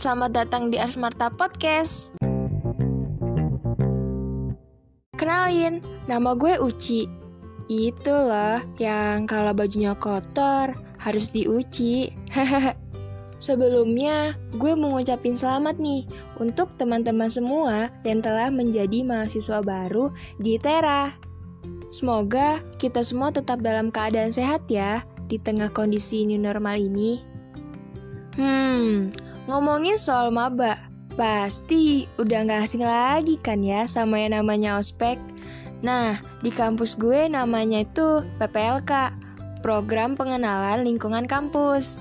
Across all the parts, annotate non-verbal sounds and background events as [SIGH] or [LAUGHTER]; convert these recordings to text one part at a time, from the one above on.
selamat datang di Arsmarta Podcast. Kenalin, nama gue Uci. Itu loh yang kalau bajunya kotor harus diuci. [LAUGHS] Sebelumnya, gue mau ngucapin selamat nih untuk teman-teman semua yang telah menjadi mahasiswa baru di Tera. Semoga kita semua tetap dalam keadaan sehat ya di tengah kondisi new normal ini. Hmm, ngomongin soal maba, pasti udah gak asing lagi kan ya sama yang namanya ospek. Nah, di kampus gue namanya itu PPLK, Program Pengenalan Lingkungan Kampus.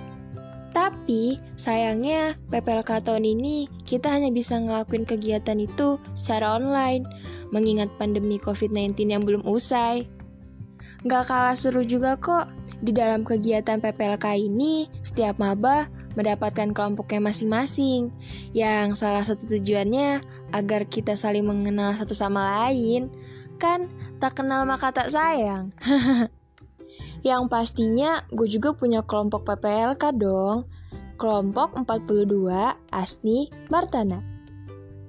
Tapi, sayangnya PPLK tahun ini kita hanya bisa ngelakuin kegiatan itu secara online, mengingat pandemi COVID-19 yang belum usai. Gak kalah seru juga kok, di dalam kegiatan PPLK ini, setiap maba mendapatkan kelompoknya masing-masing, yang salah satu tujuannya agar kita saling mengenal satu sama lain. Kan tak kenal maka tak sayang. [LAUGHS] yang pastinya gue juga punya kelompok PPLK dong. Kelompok 42 Asni Martana.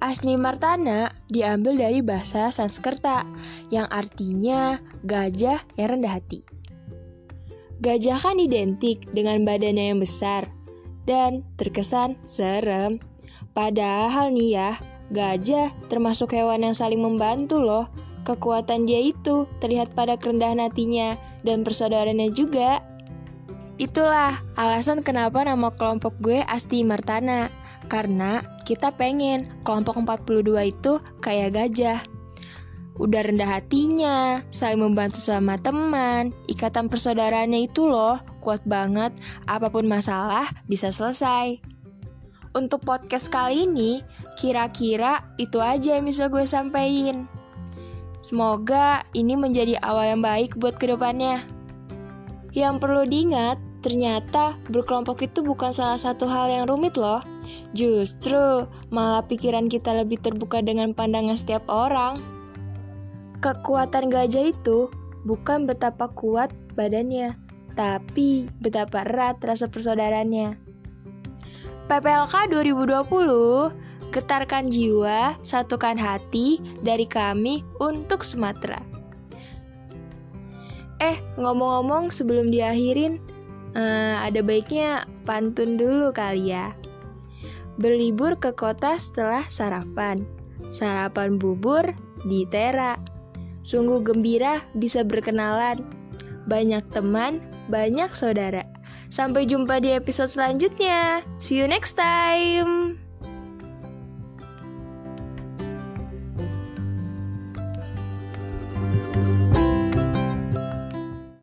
Asni Martana diambil dari bahasa Sanskerta yang artinya gajah yang rendah hati. Gajah kan identik dengan badannya yang besar, dan terkesan serem. Padahal nih ya, gajah termasuk hewan yang saling membantu loh. Kekuatan dia itu terlihat pada kerendahan hatinya dan persaudaraannya juga. Itulah alasan kenapa nama kelompok gue Asti Martana. Karena kita pengen kelompok 42 itu kayak gajah. Udah rendah hatinya, saling membantu sama teman, ikatan persaudaraannya itu loh kuat banget, apa pun masalah bisa selesai. Untuk podcast kali ini, kira-kira itu aja yang bisa gue sampaikan. Semoga ini menjadi awal yang baik buat ke depannya. Yang perlu diingat, ternyata berkelompok itu bukan salah satu hal yang rumit loh. Justru malah pikiran kita lebih terbuka dengan pandangan setiap orang. Kekuatan gajah itu bukan betapa kuat badannya, tapi betapa erat rasa persaudaranya. PPLK 2020, getarkan jiwa, satukan hati dari kami untuk Sumatera. Eh, ngomong-ngomong sebelum diakhirin, uh, ada baiknya pantun dulu kali ya. Berlibur ke kota setelah sarapan. Sarapan bubur di Tera. Sungguh gembira bisa berkenalan. Banyak teman, banyak saudara. Sampai jumpa di episode selanjutnya. See you next time.